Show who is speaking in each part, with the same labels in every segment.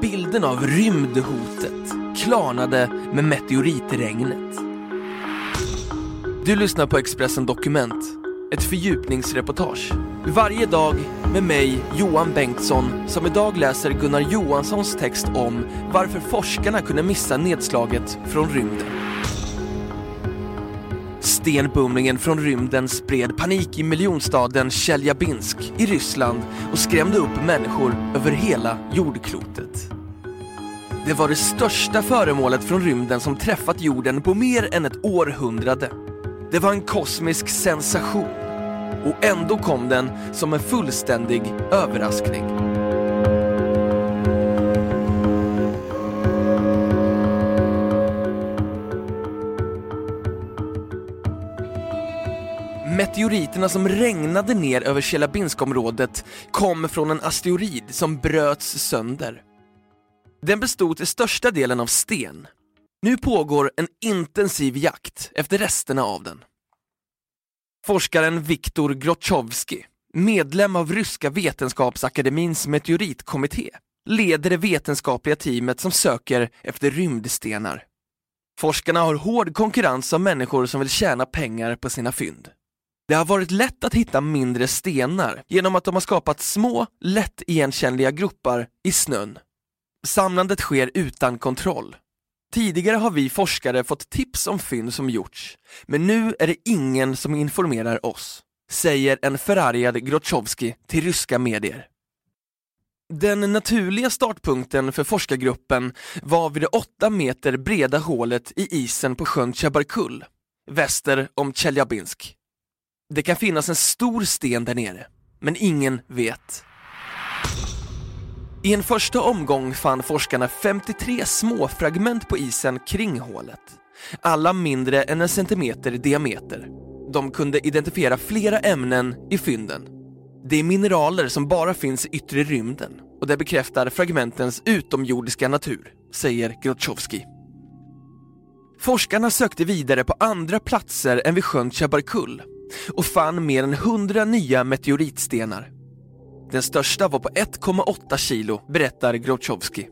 Speaker 1: Bilden av rymdhotet klarnade med meteoritregnet. Du lyssnar på Expressen Dokument, ett fördjupningsreportage. Varje dag med mig, Johan Bengtsson, som idag läser Gunnar Johanssons text om varför forskarna kunde missa nedslaget från rymden. Stenbumlingen från rymden spred panik i miljonstaden Tjeljabinsk i Ryssland och skrämde upp människor över hela jordklotet. Det var det största föremålet från rymden som träffat jorden på mer än ett århundrade. Det var en kosmisk sensation och ändå kom den som en fullständig överraskning. Meteoriterna som regnade ner över Tjelabinskområdet kom från en asteroid som bröts sönder. Den bestod till största delen av sten. Nu pågår en intensiv jakt efter resterna av den. Forskaren Viktor Grotjovski, medlem av Ryska vetenskapsakademins meteoritkommitté, leder det vetenskapliga teamet som söker efter rymdstenar. Forskarna har hård konkurrens av människor som vill tjäna pengar på sina fynd. Det har varit lätt att hitta mindre stenar genom att de har skapat små, lätt igenkännliga gropar i snön. Samlandet sker utan kontroll. Tidigare har vi forskare fått tips om fynd som gjorts, men nu är det ingen som informerar oss, säger en förargad Grotchowski till ryska medier. Den naturliga startpunkten för forskargruppen var vid det åtta meter breda hålet i isen på sjön Chabarkul, väster om Tjeljabinsk. Det kan finnas en stor sten där nere, men ingen vet. I en första omgång fann forskarna 53 små fragment på isen kring hålet. Alla mindre än en centimeter i diameter. De kunde identifiera flera ämnen i fynden. Det är mineraler som bara finns i yttre rymden och det bekräftar fragmentens utomjordiska natur, säger Grotchowski. Forskarna sökte vidare på andra platser än vid sjön Chabarkull och fann mer än 100 nya meteoritstenar. Den största var på 1,8 kilo, berättar Grotjovski.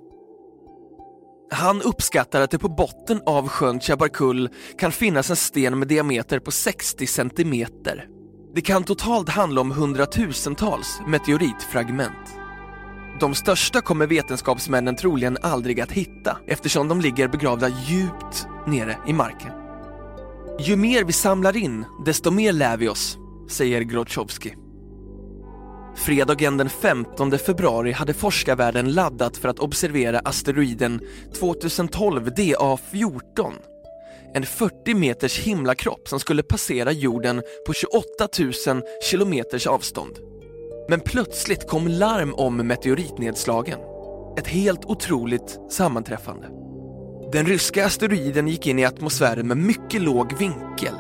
Speaker 1: Han uppskattar att det på botten av sjön Chabarkul kan finnas en sten med diameter på 60 centimeter. Det kan totalt handla om hundratusentals meteoritfragment. De största kommer vetenskapsmännen troligen aldrig att hitta eftersom de ligger begravda djupt nere i marken. Ju mer vi samlar in, desto mer lär vi oss, säger Grotjovski. Fredagen den 15 februari hade forskarvärlden laddat för att observera asteroiden 2012 DA14. En 40 meters himlakropp som skulle passera jorden på 28 000 kilometers avstånd. Men plötsligt kom larm om meteoritnedslagen. Ett helt otroligt sammanträffande. Den ryska asteroiden gick in i atmosfären med mycket låg vinkel,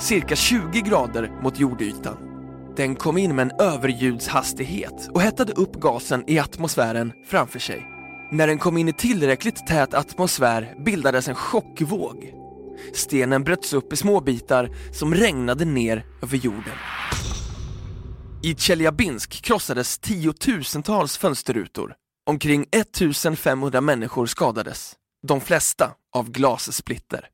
Speaker 1: cirka 20 grader mot jordytan. Den kom in med en överljudshastighet och hettade upp gasen i atmosfären framför sig. När den kom in i tillräckligt tät atmosfär bildades en chockvåg. Stenen bröts upp i små bitar som regnade ner över jorden. I Tjeljabinsk krossades tiotusentals fönsterrutor. Omkring 1500 människor skadades. De flesta av glassplitter.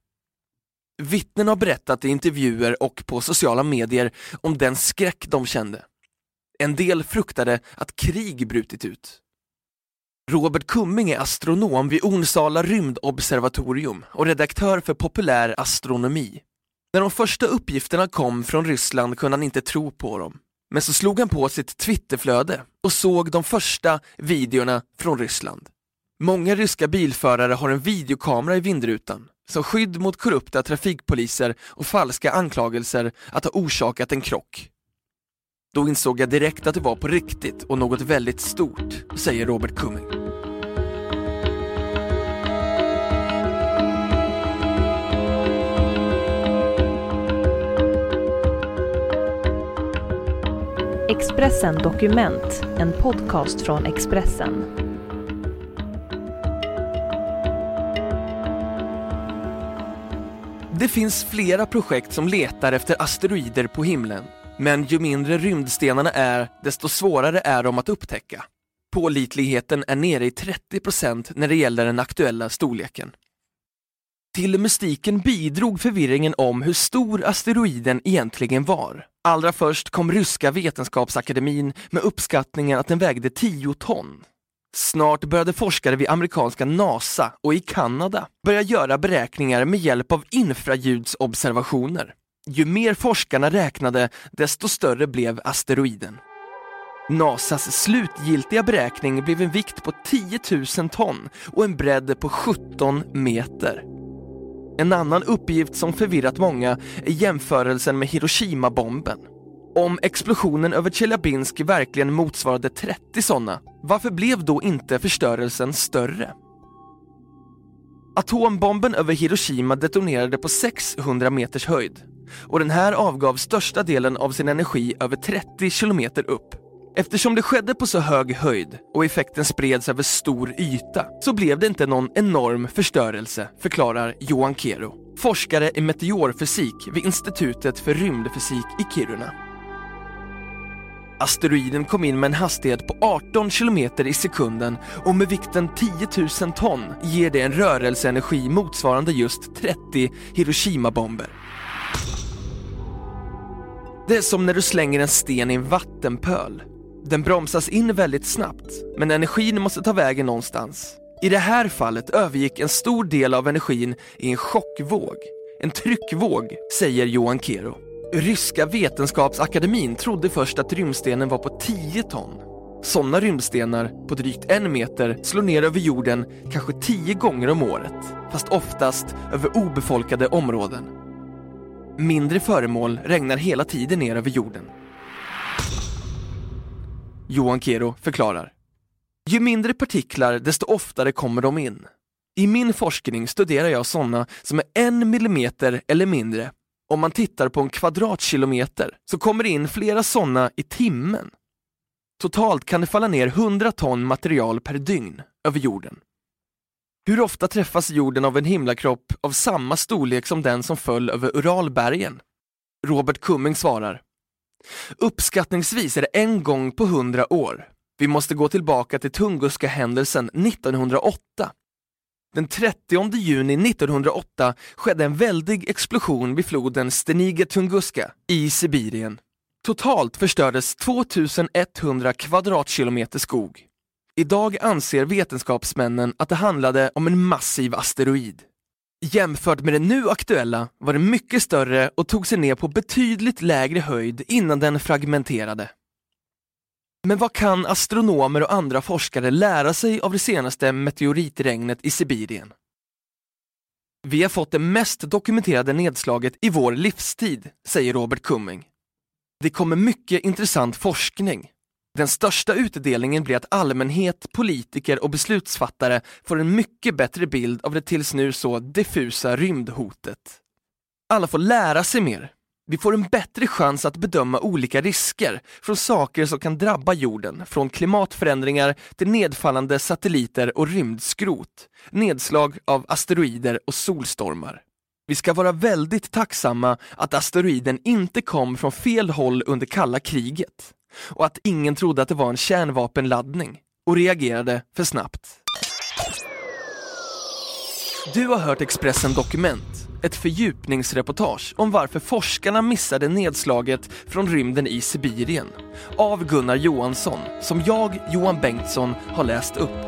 Speaker 1: Vittnen har berättat i intervjuer och på sociala medier om den skräck de kände. En del fruktade att krig brutit ut. Robert Kumming är astronom vid Onsala rymdobservatorium och redaktör för Populär astronomi. När de första uppgifterna kom från Ryssland kunde han inte tro på dem. Men så slog han på sitt Twitterflöde och såg de första videorna från Ryssland. Många ryska bilförare har en videokamera i vindrutan som skydd mot korrupta trafikpoliser och falska anklagelser att ha orsakat en krock. Då insåg jag direkt att det var på riktigt och något väldigt stort, säger Robert Cumming.
Speaker 2: Expressen Dokument, en podcast från Expressen.
Speaker 1: Det finns flera projekt som letar efter asteroider på himlen. Men ju mindre rymdstenarna är, desto svårare är de att upptäcka. Pålitligheten är nere i 30% när det gäller den aktuella storleken. Till mystiken bidrog förvirringen om hur stor asteroiden egentligen var. Allra först kom ryska vetenskapsakademin med uppskattningen att den vägde 10 ton. Snart började forskare vid amerikanska NASA och i Kanada börja göra beräkningar med hjälp av infraljudsobservationer. Ju mer forskarna räknade, desto större blev asteroiden. NASAs slutgiltiga beräkning blev en vikt på 10 000 ton och en bredd på 17 meter. En annan uppgift som förvirrat många är jämförelsen med Hiroshima-bomben. Om explosionen över Tjeljabinsk verkligen motsvarade 30 sådana, varför blev då inte förstörelsen större? Atombomben över Hiroshima detonerade på 600 meters höjd och den här avgav största delen av sin energi över 30 kilometer upp. Eftersom det skedde på så hög höjd och effekten spreds över stor yta så blev det inte någon enorm förstörelse, förklarar Johan Kero, forskare i meteorfysik vid Institutet för rymdfysik i Kiruna. Asteroiden kom in med en hastighet på 18 kilometer i sekunden och med vikten 10 000 ton ger det en rörelseenergi motsvarande just 30 Hiroshima-bomber. Det är som när du slänger en sten i en vattenpöl. Den bromsas in väldigt snabbt, men energin måste ta vägen någonstans. I det här fallet övergick en stor del av energin i en chockvåg, en tryckvåg, säger Johan Kero. Ryska vetenskapsakademin trodde först att rymdstenen var på 10 ton. Sådana rymdstenar på drygt en meter slår ner över jorden kanske 10 gånger om året, fast oftast över obefolkade områden. Mindre föremål regnar hela tiden ner över jorden. Johan Kero förklarar. Ju mindre partiklar, desto oftare kommer de in. I min forskning studerar jag sådana som är en millimeter eller mindre. Om man tittar på en kvadratkilometer så kommer det in flera sådana i timmen. Totalt kan det falla ner 100 ton material per dygn över jorden. Hur ofta träffas jorden av en himlakropp av samma storlek som den som föll över Uralbergen? Robert Cumming svarar. Uppskattningsvis är det en gång på hundra år. Vi måste gå tillbaka till Tunguska-händelsen 1908. Den 30 juni 1908 skedde en väldig explosion vid floden Steniga Tunguska i Sibirien. Totalt förstördes 2100 kvadratkilometer skog. Idag anser vetenskapsmännen att det handlade om en massiv asteroid. Jämfört med den nu aktuella var den mycket större och tog sig ner på betydligt lägre höjd innan den fragmenterade. Men vad kan astronomer och andra forskare lära sig av det senaste meteoritregnet i Sibirien? Vi har fått det mest dokumenterade nedslaget i vår livstid, säger Robert Cumming. Det kommer mycket intressant forskning. Den största utdelningen blir att allmänhet, politiker och beslutsfattare får en mycket bättre bild av det tills nu så diffusa rymdhotet. Alla får lära sig mer. Vi får en bättre chans att bedöma olika risker från saker som kan drabba jorden, från klimatförändringar till nedfallande satelliter och rymdskrot, nedslag av asteroider och solstormar. Vi ska vara väldigt tacksamma att asteroiden inte kom från fel håll under kalla kriget och att ingen trodde att det var en kärnvapenladdning och reagerade för snabbt. Du har hört Expressen Dokument, ett fördjupningsreportage om varför forskarna missade nedslaget från rymden i Sibirien av Gunnar Johansson, som jag, Johan Bengtsson, har läst upp.